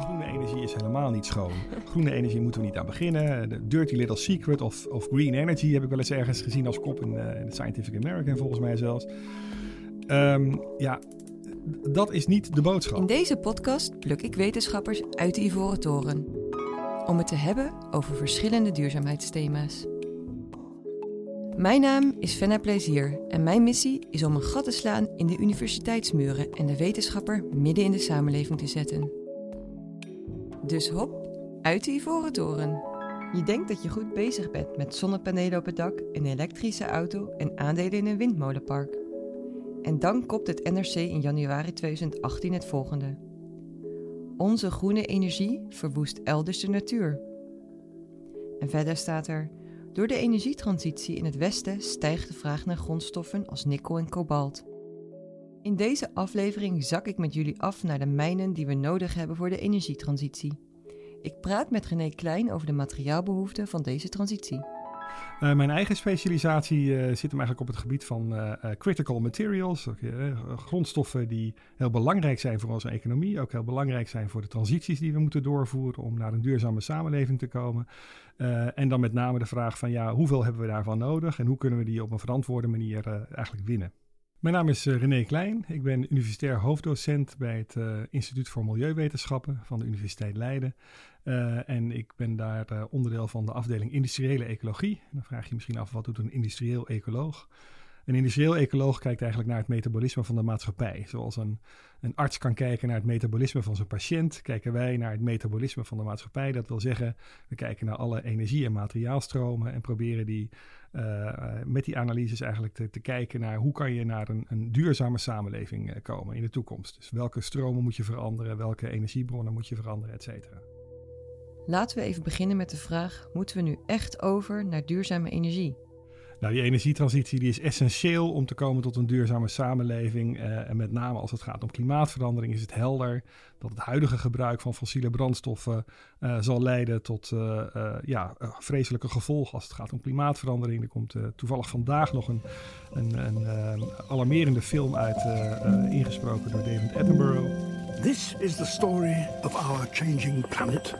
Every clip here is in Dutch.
Groene energie is helemaal niet schoon. Groene energie moeten we niet aan beginnen. De dirty little secret of, of green energy heb ik wel eens ergens gezien als kop in, uh, in Scientific American volgens mij zelfs. Um, ja, dat is niet de boodschap. In deze podcast pluk ik wetenschappers uit de Ivoren Toren. Om het te hebben over verschillende duurzaamheidsthema's. Mijn naam is Fenna Plezier en mijn missie is om een gat te slaan in de universiteitsmuren en de wetenschapper midden in de samenleving te zetten. Dus hop, uit de Ivoren Toren. Je denkt dat je goed bezig bent met zonnepanelen op het dak, een elektrische auto en aandelen in een windmolenpark. En dan kopt het NRC in januari 2018 het volgende. Onze groene energie verwoest elders de natuur. En verder staat er: Door de energietransitie in het Westen stijgt de vraag naar grondstoffen als nikkel en kobalt. In deze aflevering zak ik met jullie af naar de mijnen die we nodig hebben voor de energietransitie. Ik praat met René Klein over de materiaalbehoeften van deze transitie. Uh, mijn eigen specialisatie uh, zit hem eigenlijk op het gebied van uh, critical materials. grondstoffen die heel belangrijk zijn voor onze economie. Ook heel belangrijk zijn voor de transities die we moeten doorvoeren om naar een duurzame samenleving te komen. en dan met name de vraag van ja, hoeveel hebben we daarvan nodig en hoe kunnen we die op een verantwoorde manier eigenlijk winnen. Mijn naam is René Klein. Ik ben universitair hoofddocent bij het Instituut voor Milieuwetenschappen van de Universiteit Leiden. Uh, en ik ben daar onderdeel van de afdeling industriële ecologie. Dan vraag je misschien af, wat doet een industrieel ecoloog? Een industrieel ecoloog kijkt eigenlijk naar het metabolisme van de maatschappij. Zoals een, een arts kan kijken naar het metabolisme van zijn patiënt, kijken wij naar het metabolisme van de maatschappij. Dat wil zeggen, we kijken naar alle energie- en materiaalstromen en proberen die uh, met die analyses eigenlijk te, te, kijken naar hoe kan je naar een, een duurzame samenleving komen in de toekomst. Dus welke stromen moet je veranderen, welke energiebronnen moet je veranderen, et cetera. Laten we even beginnen met de vraag: moeten we nu echt over naar duurzame energie? Nou, die energietransitie die is essentieel om te komen tot een duurzame samenleving. Uh, en met name als het gaat om klimaatverandering is het helder dat het huidige gebruik van fossiele brandstoffen uh, zal leiden tot uh, ja, vreselijke gevolgen als het gaat om klimaatverandering. Er komt toevallig vandaag nog een, een, een alarmerende film uit, ingesproken door David Attenborough. This is the story of our changing planet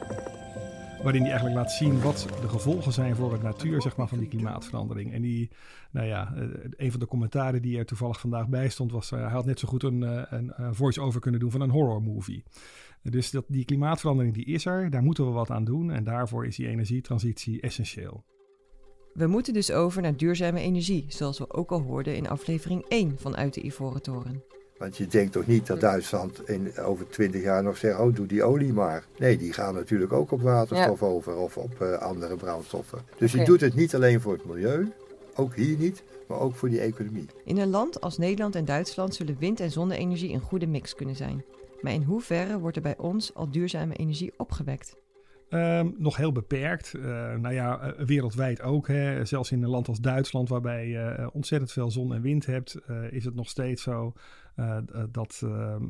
waarin hij eigenlijk laat zien wat de gevolgen zijn voor het natuur zeg maar, van die klimaatverandering. En die, nou ja, eh, een van de commentaren die er toevallig vandaag bij stond was, uh, hij had net zo goed een, eh, een, een voice-over kunnen doen van een horror movie. Dus dat, die klimaatverandering die is er, daar moeten we wat aan doen en daarvoor is die energietransitie essentieel. We moeten dus over naar duurzame energie, zoals we ook al hoorden in aflevering 1 van Uit de Ivoren Toren. Want je denkt toch niet dat Duitsland in, over twintig jaar nog zegt, oh doe die olie maar. Nee, die gaan natuurlijk ook op waterstof over of op uh, andere brandstoffen. Dus okay. je doet het niet alleen voor het milieu, ook hier niet, maar ook voor die economie. In een land als Nederland en Duitsland zullen wind- en zonne-energie een goede mix kunnen zijn. Maar in hoeverre wordt er bij ons al duurzame energie opgewekt? Um, nog heel beperkt. Uh, nou ja, wereldwijd ook. Hè. Zelfs in een land als Duitsland, waarbij je uh, ontzettend veel zon en wind hebt, is het nog steeds zo dat ehm,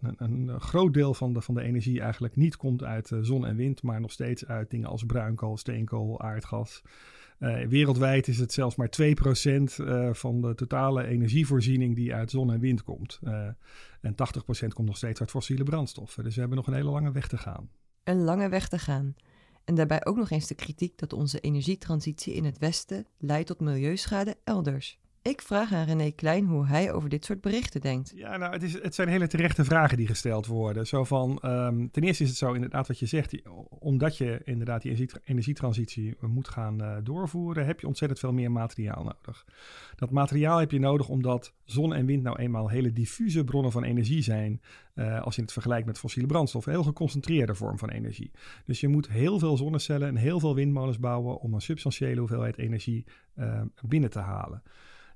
een, een, groot deel van de, van de energie eigenlijk niet komt uit zon en wind, maar nog steeds uit dingen als bruinkool, steenkool, aardgas. wereldwijd is het zelfs maar 2% van de totale energievoorziening die uit zon en wind komt. en 80% komt nog steeds uit fossiele brandstoffen. Dus we hebben nog een hele lange weg te gaan een lange weg te gaan. En daarbij ook nog eens de kritiek dat onze energietransitie in het Westen leidt tot milieuschade elders. Ik vraag aan René Klein hoe hij over dit soort berichten denkt. Ja, nou, het, is, het zijn hele terechte vragen die gesteld worden. Zo van, um, ten eerste is het zo inderdaad wat je zegt, omdat je inderdaad die energietransitie moet gaan uh, doorvoeren, heb je ontzettend veel meer materiaal nodig. Dat materiaal heb je nodig omdat zon en wind nou eenmaal hele diffuse bronnen van energie zijn, uh, als je het vergelijkt met fossiele brandstoffen, een heel geconcentreerde vorm van energie. Dus je moet heel veel zonnecellen en heel veel windmolens bouwen om een substantiële hoeveelheid energie uh, binnen te halen.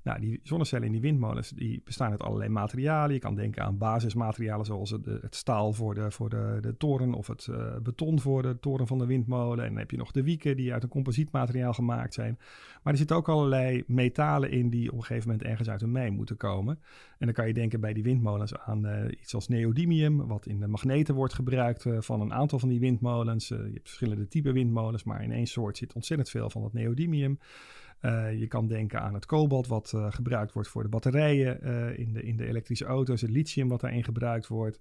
Nou, die zonnecellen in die windmolens die bestaan uit allerlei materialen. Je kan denken aan basismaterialen zoals het, het staal voor, de, voor de, de toren of het uh, beton voor de toren van de windmolen. En dan heb je nog de wieken die uit een composietmateriaal gemaakt zijn. Maar er zitten ook allerlei metalen in die op een gegeven moment ergens uit een mijn moeten komen. En dan kan je denken bij die windmolens aan uh, iets als neodymium, wat in de magneten wordt gebruikt van een aantal van die windmolens. je hebt verschillende typen windmolens, maar in één soort zit ontzettend veel van dat neodymium. Uh, je kan denken aan het kobalt wat uh, gebruikt wordt voor de batterijen uh, in, de, in de elektrische auto's, het lithium wat daarin gebruikt wordt.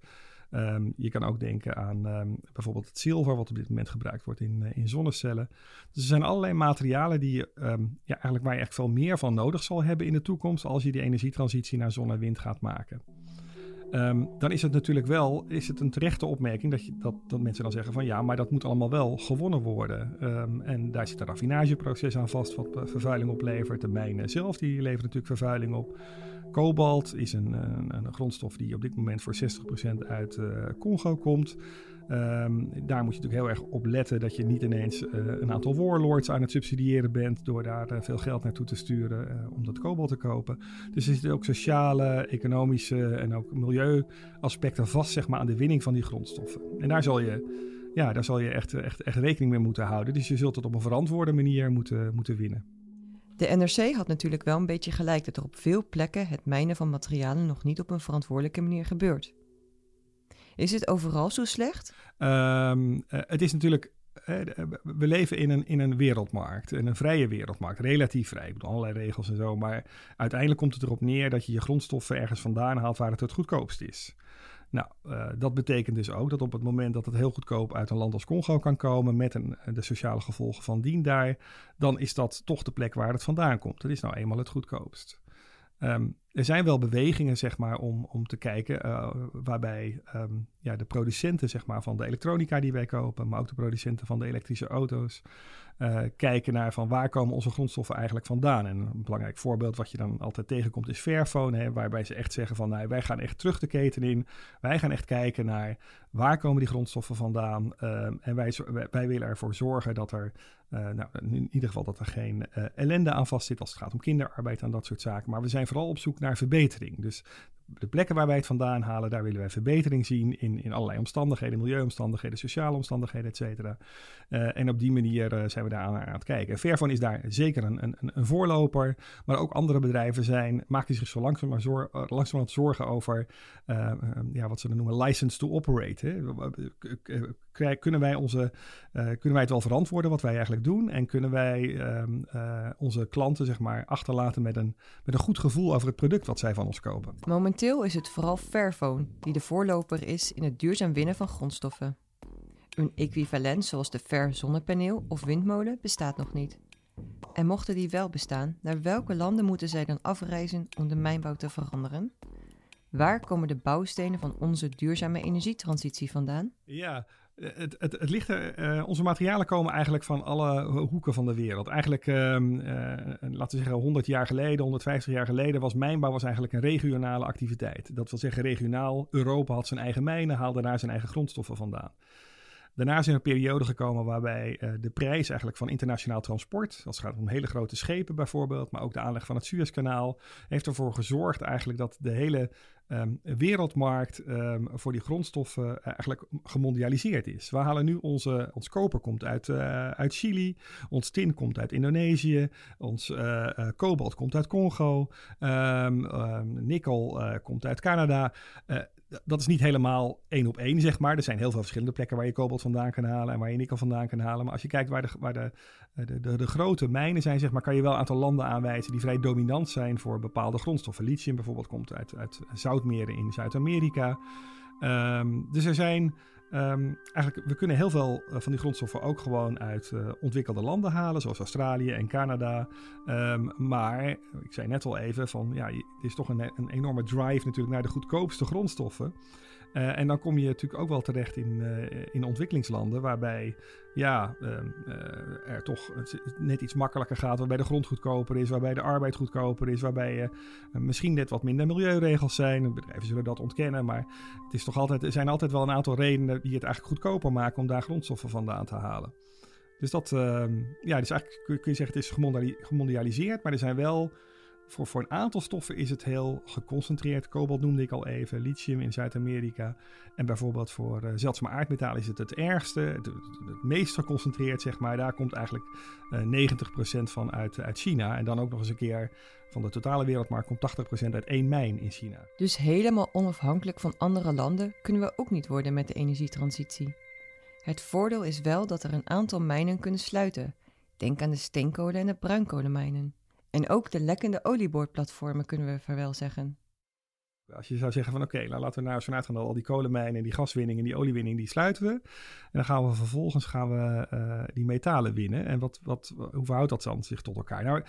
Ehm, je kan ook denken aan ehm, bijvoorbeeld het zilver, wat op dit moment gebruikt wordt in, in zonnecellen. Dus er zijn allerlei materialen die, ja, eigenlijk waar je echt veel meer van nodig zal hebben in de toekomst als je die energietransitie naar zon en wind gaat maken. Ehm, dan is het natuurlijk wel is het een terechte opmerking dat, je, dat, dat mensen dan zeggen van ja, maar dat moet allemaal wel gewonnen worden. Ehm, en daar zit een raffinageproces aan vast wat eh, vervuiling oplevert. De mijnen zelf die leveren natuurlijk vervuiling op. Kobalt is een, een, een grondstof die op dit moment voor 60% uit uh, Congo komt. Um, daar moet je natuurlijk heel erg op letten dat je niet ineens uh, een aantal warlords aan het subsidiëren bent door daar uh, veel geld naartoe te sturen uh, om dat kobalt te kopen. Dus er zitten ook sociale, economische en ook milieuaspecten vast zeg maar, aan de winning van die grondstoffen. En daar zal je, ja, daar zal je echt, echt, echt rekening mee moeten houden. Dus je zult het op een verantwoorde manier moeten, moeten winnen. De NRC had natuurlijk wel een beetje gelijk dat er op veel plekken het mijnen van materialen nog niet op een verantwoordelijke manier gebeurt. Is het overal zo slecht? Um, het is natuurlijk we leven in een, in een wereldmarkt, in een vrije wereldmarkt, relatief vrij. Ik bedoel, allerlei regels en zo. Maar uiteindelijk komt het erop neer dat je je grondstoffen ergens vandaan haalt waar het het goedkoopst is. Nou, uh, dat betekent dus ook dat op het moment dat het heel goedkoop uit een land als Congo kan komen, met een, de sociale gevolgen van dien daar, dan is dat toch de plek waar het vandaan komt. Dat is nou eenmaal het goedkoopst. Um, er zijn wel bewegingen, zeg maar, om, om te kijken uh, waarbij um, ja, de producenten zeg maar, van de elektronica die wij kopen, maar ook de producenten van de elektrische auto's, uh, kijken naar van waar komen onze grondstoffen eigenlijk vandaan. En een belangrijk voorbeeld wat je dan altijd tegenkomt is Fairphone, hè, waarbij ze echt zeggen van nou, wij gaan echt terug de keten in. Wij gaan echt kijken naar waar komen die grondstoffen vandaan. Uh, en wij, wij willen ervoor zorgen dat er, uh, nou, in ieder geval dat er geen ellende aan vast zit als het gaat om kinderarbeid en dat soort zaken. Maar we zijn vooral op zoek naar verbetering. Dus de plekken waar wij het vandaan halen, daar willen wij verbetering zien in, in allerlei omstandigheden, milieuomstandigheden, sociale omstandigheden, et cetera. Uh, en op die manier uh, zijn we daar aan, aan, het kijken. Fairphone is daar zeker een, een, een, voorloper, maar ook andere bedrijven zijn, maken zich zo langzaam maar zor, uh, langzaam zorgen over ja, wat ze dan noemen license to operate. Hè. Kunnen wij, onze, kunnen wij het wel verantwoorden wat wij eigenlijk doen en kunnen wij ehm, onze klanten zeg maar achterlaten met een, met een goed gevoel over het product wat zij van ons kopen? Momenteel Momenteel is het vooral Fairphone die de voorloper is in het duurzaam winnen van grondstoffen. Een equivalent zoals de Fair zonnepaneel of windmolen bestaat nog niet. En mochten die wel bestaan, naar welke landen moeten zij dan afreizen om de mijnbouw te veranderen? Waar komen de bouwstenen van onze duurzame energietransitie vandaan? Ja, het, het, ligt er, uh, onze materialen komen eigenlijk van alle hoeken van de wereld. Eigenlijk, uh, uh, laten we zeggen, 100 jaar geleden, 150 jaar geleden was mijnbouw was eigenlijk een regionale activiteit. Dat wil zeggen, regionaal, Europa had zijn eigen mijnen, haalde daar zijn eigen grondstoffen vandaan. Daarna is er een periode gekomen waarbij uh, de prijs eigenlijk van internationaal transport, als het gaat om hele grote schepen bijvoorbeeld, maar ook de aanleg van het Suezkanaal, heeft ervoor gezorgd eigenlijk dat de hele um, wereldmarkt um, voor die grondstoffen eigenlijk gemondialiseerd is. We halen nu onze, ons koper komt uit, uh, uit Chili, ons tin komt uit Indonesië, ons uh, kobalt komt uit Congo, um, nikkel komt uit Canada dat is niet helemaal één op één, zeg maar. Er zijn heel veel verschillende plekken waar je kobalt vandaan kan halen en waar je nikkel vandaan kan halen. Maar als je kijkt waar de, waar de, de, de, de grote mijnen zijn, zeg maar, kan je wel een aantal landen aanwijzen die vrij dominant zijn voor bepaalde grondstoffen. Lithium bijvoorbeeld komt uit, uit zoutmeren in Zuid-Amerika. Um, dus er zijn Um, eigenlijk, we kunnen heel veel uh, van die grondstoffen ook gewoon uit uh, ontwikkelde landen halen, zoals Australië en Canada. Um, maar, ik zei net al even, van ja, het is toch een, een enorme drive natuurlijk naar de goedkoopste grondstoffen. Uh, en dan kom je natuurlijk ook wel terecht in, uh, in ontwikkelingslanden, waarbij ja, uh, er toch net iets makkelijker gaat, waarbij de grond goedkoper is, waarbij de arbeid goedkoper is, waarbij misschien net wat minder milieuregels zijn. Bedrijven zullen dat ontkennen, maar het is toch altijd, er zijn altijd wel een aantal redenen die het eigenlijk goedkoper maken om daar grondstoffen vandaan te halen. Dus dat, ehm, ja, dus eigenlijk kun je zeggen, het is gemondialiseerd, maar er zijn wel voor, voor een aantal stoffen is het heel geconcentreerd. Kobalt noemde ik al even, lithium in Zuid-Amerika. En bijvoorbeeld voor uh, zeldzame aardmetalen is het het ergste, het, meest geconcentreerd, zeg maar. Daar komt eigenlijk uh, eh, 90% van uit, uit China. En dan ook nog eens een keer van de totale wereldmarkt komt 80% uit één mijn in China. Dus helemaal onafhankelijk van andere landen kunnen we ook niet worden met de energietransitie. Het voordeel is wel dat er een aantal mijnen kunnen sluiten. Denk aan de steenkolen en de bruinkolenmijnen. En ook de lekkende olieboorplatformen kunnen we vaarwel zeggen. Als je zou zeggen van oké, nou, laten we nou zo uitgaan dat al die kolenmijnen en die gaswinning en die oliewinning, die sluiten we. En dan gaan we vervolgens gaan we, uh, die metalen winnen. En wat, wat, hoe verhoudt dat dan zich tot elkaar? Nou,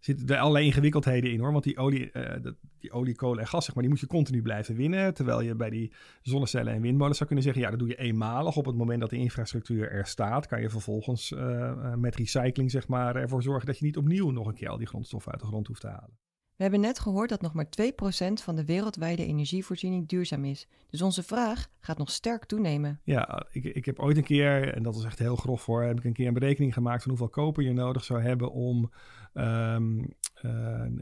zitten er allerlei ingewikkeldheden in hoor. Want die olie, uh, die olie, kolen en gas, zeg maar, die moet je continu blijven winnen. Terwijl je bij die zonnecellen en windmolens zou kunnen zeggen, ja, dat doe je eenmalig. Op het moment dat de infrastructuur er staat, kan je vervolgens uh, met recycling, zeg maar, ervoor zorgen dat je niet opnieuw nog een keer al die grondstoffen uit de grond hoeft te halen. We hebben net gehoord dat nog maar 2% van de wereldwijde energievoorziening duurzaam is. Dus onze vraag gaat nog sterk toenemen. Ja, ik, ik heb ooit een keer, en dat is echt heel grof voor, heb ik een keer een berekening gemaakt van hoeveel koper je nodig zou hebben om um, uh,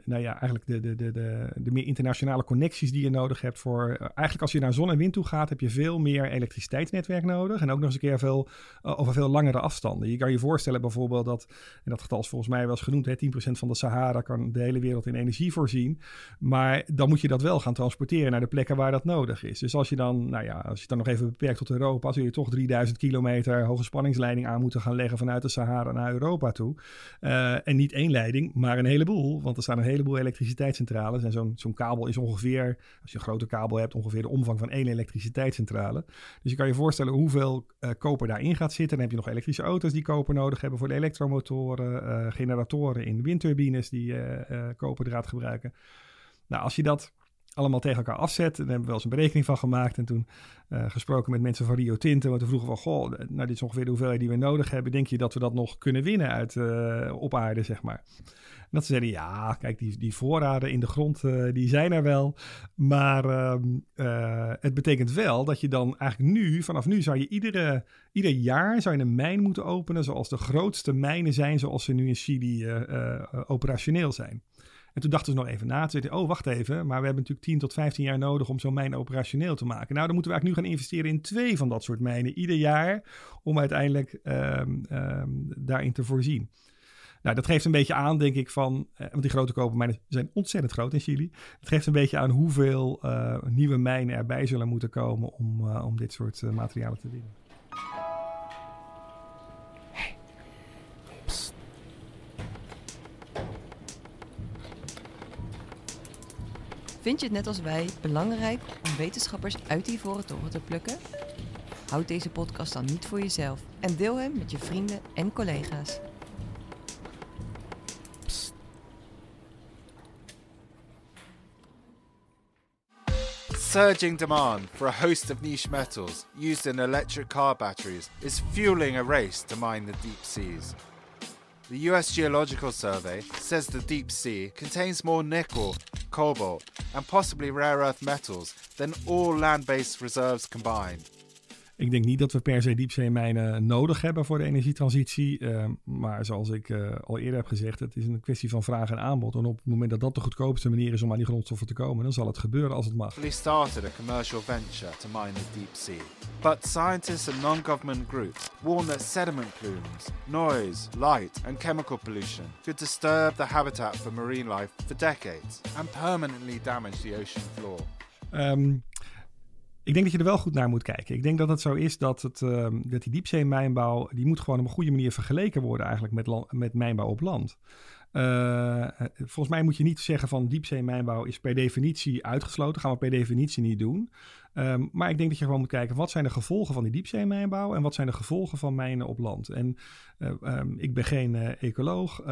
nou ja, eigenlijk de, de, de, de, de meer internationale connecties die je nodig hebt voor. Uh, eigenlijk als je naar zon en wind toe gaat, heb je veel meer elektriciteitsnetwerk nodig. En ook nog eens een keer veel, uh, over veel langere afstanden. Je kan je voorstellen bijvoorbeeld dat, en dat getal is volgens mij wel eens genoemd, hè, 10% van de Sahara kan de hele wereld in energie voorzien. Maar dan moet je dat wel gaan transporteren naar de plekken waar dat nodig is. Dus als je dan, nou ja, als je het dan nog even beperkt tot Europa, zul je toch 3000 kilometer hoge spanningsleiding aan moeten gaan leggen vanuit de Sahara naar Europa toe. en niet één leiding, maar een heleboel. Want er staan een heleboel elektriciteitscentrales. En zo'n zo'n kabel is ongeveer, als je een grote kabel hebt, ongeveer de omvang van één elektriciteitscentrale. Dus je kan je voorstellen hoeveel uh, koper daarin gaat zitten. Dan heb je nog elektrische auto's die koper nodig hebben voor de elektromotoren. Uh, generatoren in windturbines die koperdraad gebruiken. Nou, als je dat allemaal tegen elkaar afzet. Daar hebben we wel eens een berekening van gemaakt. En toen uh, gesproken met mensen van Rio Tinto. Want toen vroegen we van, goh, nou dit is ongeveer de hoeveelheid die we nodig hebben. Denk je dat we dat nog kunnen winnen uit, uh, op aarde, zeg maar. Dat ze zeiden, ja, kijk, die, die voorraden in de grond, uh, die zijn er wel. Maar uh, het betekent wel dat je dan eigenlijk nu, vanaf nu zou je iedere, ieder jaar zou je een mijn moeten openen. Zoals de grootste mijnen zijn, zoals ze nu in Chili operationeel zijn. En toen dachten ze nog even na. Zeiden oh, wacht even, maar we hebben natuurlijk 10 tot 15 jaar nodig om zo'n mijn operationeel te maken. Nou, dan moeten we eigenlijk nu gaan investeren in twee van dat soort mijnen ieder jaar, om uiteindelijk um, um, daarin te voorzien. Nou, dat geeft een beetje aan, denk ik, van. Eh, want die grote kopermijnen zijn ontzettend groot in Chili. Het geeft een beetje aan hoeveel uh, nieuwe mijnen erbij zullen moeten komen om, uh, om dit soort materialen te winnen. Vind je het net als wij belangrijk om wetenschappers uit die ivoren toren te plukken? Houd deze podcast dan niet voor jezelf en deel hem met je vrienden en collega's. Surging demand for a host of niche metals used in electric car batteries is fueling a race to mine the deep seas. The US Geological Survey says the deep sea contains more nickel, cobalt, and possibly rare earth metals than all land based reserves combined. Ik denk niet dat we per se diepzeemijnen nodig hebben voor de energietransitie. Uh, maar zoals ik uh, al eerder heb gezegd, het is een kwestie van vraag en aanbod. En op het moment dat dat de goedkoopste manier is om aan die grondstoffen te komen, dan zal het gebeuren als het mag. We started a commercial venture to mine the deep sea. But scientists and non-government groups warn that sediment plumes, noise, light and chemical pollution could disturb the habitat for marine life for decades and permanently damage the ocean floor. Um, ik denk dat je er wel goed naar moet kijken. Ik denk dat het zo is dat, het, uh, dat die diepzeemijnbouw... die moet gewoon op een goede manier vergeleken worden eigenlijk met, met mijnbouw op land. Uh, volgens mij moet je niet zeggen van diepzeemijnbouw is per definitie uitgesloten. Gaan we per definitie niet doen. Um, maar ik denk dat je gewoon moet kijken wat zijn de gevolgen van die diepzeemijnbouw en wat zijn de gevolgen van mijnen op land. En uh, um, ik ben geen ecoloog,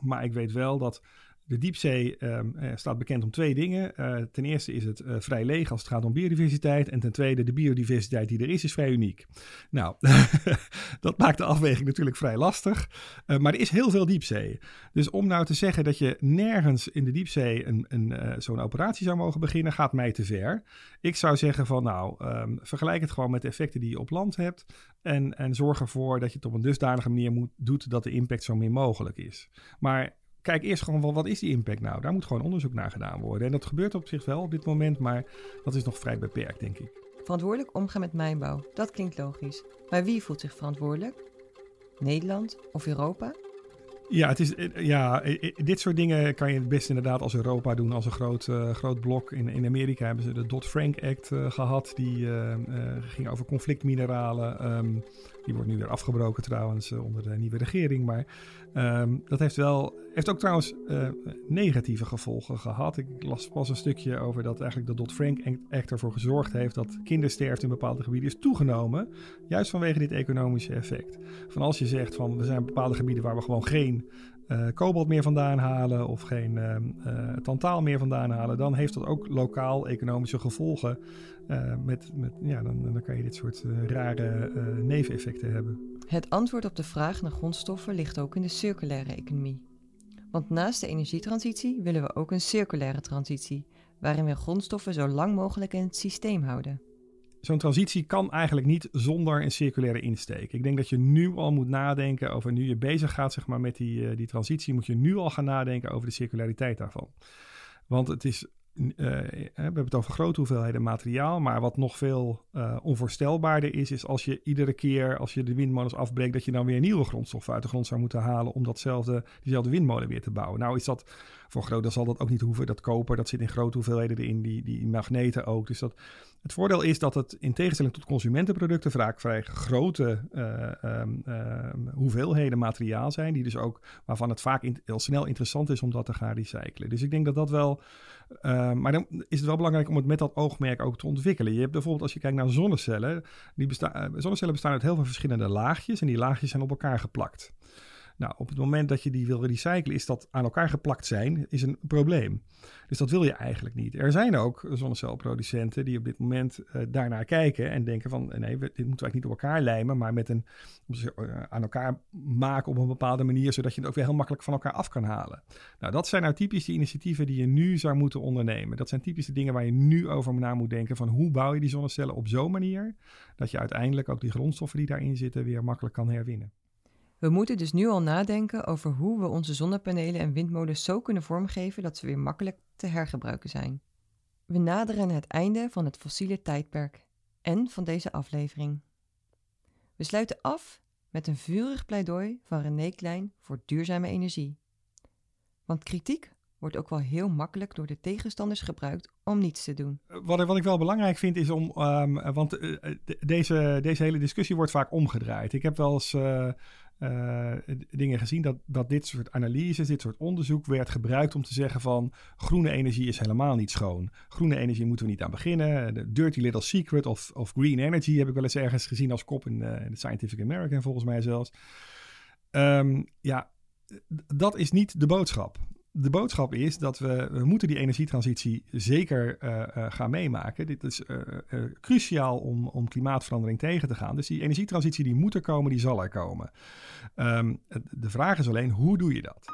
maar ik weet wel dat de diepzee um, staat bekend om twee dingen. Uh, ten eerste is het uh, vrij leeg als het gaat om biodiversiteit. En ten tweede, de biodiversiteit die er is, is vrij uniek. Nou, dat maakt de afweging natuurlijk vrij lastig. Maar er is heel veel diepzee. Dus om nou te zeggen dat je nergens in de diepzee een, een, zo'n operatie zou mogen beginnen, gaat mij te ver. Ik zou zeggen van nou, um, vergelijk het gewoon met de effecten die je op land hebt. En, en zorg ervoor dat je het op een dusdanige manier moet, doet dat de impact zo min mogelijk is. Maar kijk eerst gewoon wel, wat is die impact nou? Daar moet gewoon onderzoek naar gedaan worden. En dat gebeurt op zich wel op dit moment, maar dat is nog vrij beperkt, denk ik. Verantwoordelijk omgaan met mijnbouw, dat klinkt logisch. Maar wie voelt zich verantwoordelijk? Nederland of Europa? Ja, het is, ja, dit soort dingen kan je het best inderdaad als Europa doen, als een groot, uh, groot blok. In, in Amerika hebben ze de Dodd-Frank Act uh, gehad, die uh, ging over conflictmineralen. Um, die wordt nu weer afgebroken trouwens onder de nieuwe regering. Maar um, dat heeft wel heeft ook trouwens uh, negatieve gevolgen gehad. Ik las pas een stukje over dat eigenlijk de Dodd-Frank-act ervoor gezorgd heeft dat kindersterfte in bepaalde gebieden is toegenomen. Juist vanwege dit economische effect. Van als je zegt van er zijn bepaalde gebieden waar we gewoon geen uh, kobalt meer vandaan halen of geen uh, tantaal meer vandaan halen, dan heeft dat ook lokaal economische gevolgen. met, met, ja, dan, dan kan je dit soort rare neveneffecten hebben. Het antwoord op de vraag naar grondstoffen ligt ook in de circulaire economie. Want naast de energietransitie willen we ook een circulaire transitie, waarin we grondstoffen zo lang mogelijk in het systeem houden. Zo'n transitie kan eigenlijk niet zonder een circulaire insteek. Ik denk dat je nu al moet nadenken over, nu je bezig gaat zeg maar, met die, uh, die transitie, moet je nu al gaan nadenken over de circulariteit daarvan. Want het is we hebben het over grote hoeveelheden materiaal, maar wat nog veel uh, onvoorstelbaarder is, is als je iedere keer als je de windmolens afbreekt, dat je dan weer nieuwe grondstoffen uit de grond zou moeten halen om datzelfde, diezelfde windmolen weer te bouwen. Nou is dat voor groot, dan zal dat ook niet hoeven. Dat koper, dat zit in grote hoeveelheden erin, die, die magneten ook. Dus dat, het voordeel is dat het in tegenstelling tot consumentenproducten vaak vrij grote uh, hoeveelheden materiaal zijn, die dus ook, waarvan het vaak heel snel interessant is om dat te gaan recyclen. Dus ik denk dat dat wel uh, maar dan is het wel belangrijk om het met dat oogmerk ook te ontwikkelen. Je hebt bijvoorbeeld, als je kijkt naar zonnecellen, die bestaan, eh, zonnecellen bestaan uit heel veel verschillende laagjes en die laagjes zijn op elkaar geplakt. Nou, op het moment dat je die wil recyclen, is dat aan elkaar geplakt zijn, is een probleem. Dus dat wil je eigenlijk niet. Er zijn ook zonnecelproducenten die op dit moment uh, daarnaar kijken en denken van nee, dit moeten we eigenlijk niet op elkaar lijmen, maar met een, uh, aan elkaar maken op een bepaalde manier, zodat je het ook weer heel makkelijk van elkaar af kan halen. Nou, dat zijn nou typisch de initiatieven die je nu zou moeten ondernemen. Dat zijn typische dingen waar je nu over na moet denken van hoe bouw je die zonnecellen op zo'n manier dat je uiteindelijk ook die grondstoffen die daarin zitten weer makkelijk kan herwinnen. We moeten dus nu al nadenken over hoe we onze zonnepanelen en windmolens zo kunnen vormgeven dat ze weer makkelijk te hergebruiken zijn. We naderen het einde van het fossiele tijdperk en van deze aflevering. We sluiten af met een vurig pleidooi van René Klein voor duurzame energie. Want kritiek wordt ook wel heel makkelijk door de tegenstanders gebruikt om niets te doen. Wat, wat ik wel belangrijk vind is om, um, want uh, deze, deze hele discussie wordt vaak omgedraaid. Ik heb wel eens dingen gezien dat, dat dit soort analyses, dit soort onderzoek werd gebruikt om te zeggen van groene energie is helemaal niet schoon. Groene energie moeten we niet aan beginnen. The dirty little secret of, of green energy heb ik wel eens ergens gezien als kop in, de Scientific American volgens mij zelfs. Um, ja, dat is niet de boodschap de boodschap is dat we, we moeten die energietransitie zeker uh, uh, gaan meemaken. Dit is uh, cruciaal om, om klimaatverandering tegen te gaan. Dus die energietransitie die moet er komen, die zal er komen. Um, de vraag is alleen, hoe doe je dat?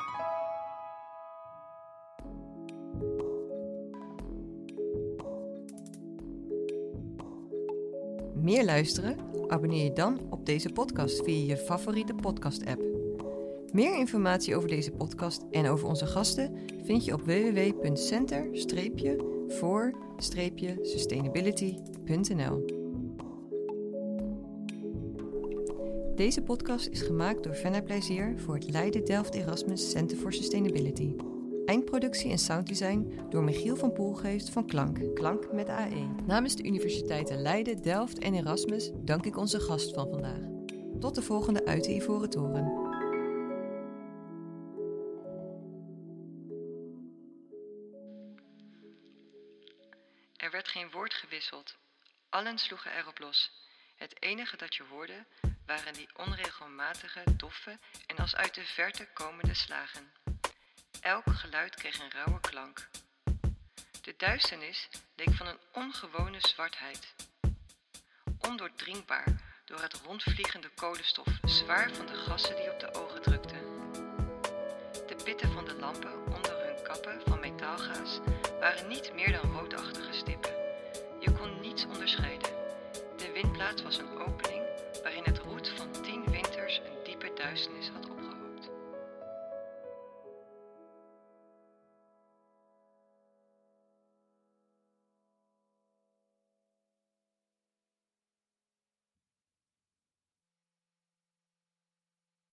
Meer luisteren? Abonneer je dan op deze podcast via je favoriete podcast-app. Meer informatie over deze podcast en over onze gasten vind je op www.center-for-sustainability.nl. Deze podcast is gemaakt door Fenna Plezier voor het Leiden Delft Erasmus Center for Sustainability. Eindproductie en sounddesign door Michiel van Poelgeest van Klank, Klank met AE. Namens de universiteiten Leiden, Delft en Erasmus dank ik onze gast van vandaag. Tot de volgende uit de Ivoren Toren. Gewisseld. Allen sloegen erop los. Het enige dat je hoorde waren die onregelmatige, doffe en als uit de verte komende slagen. Elk geluid kreeg een rauwe klank. De duisternis leek van een ongewone zwartheid. Ondoordringbaar door het rondvliegende kolenstof, zwaar van de gassen die op de ogen drukten. De pitten van de lampen onder hun kappen van metaalgaas waren niet meer dan roodachtige stippen onderscheiden. De windplaats was een opening waarin het roet van tien winters een diepe duisternis had opgezet.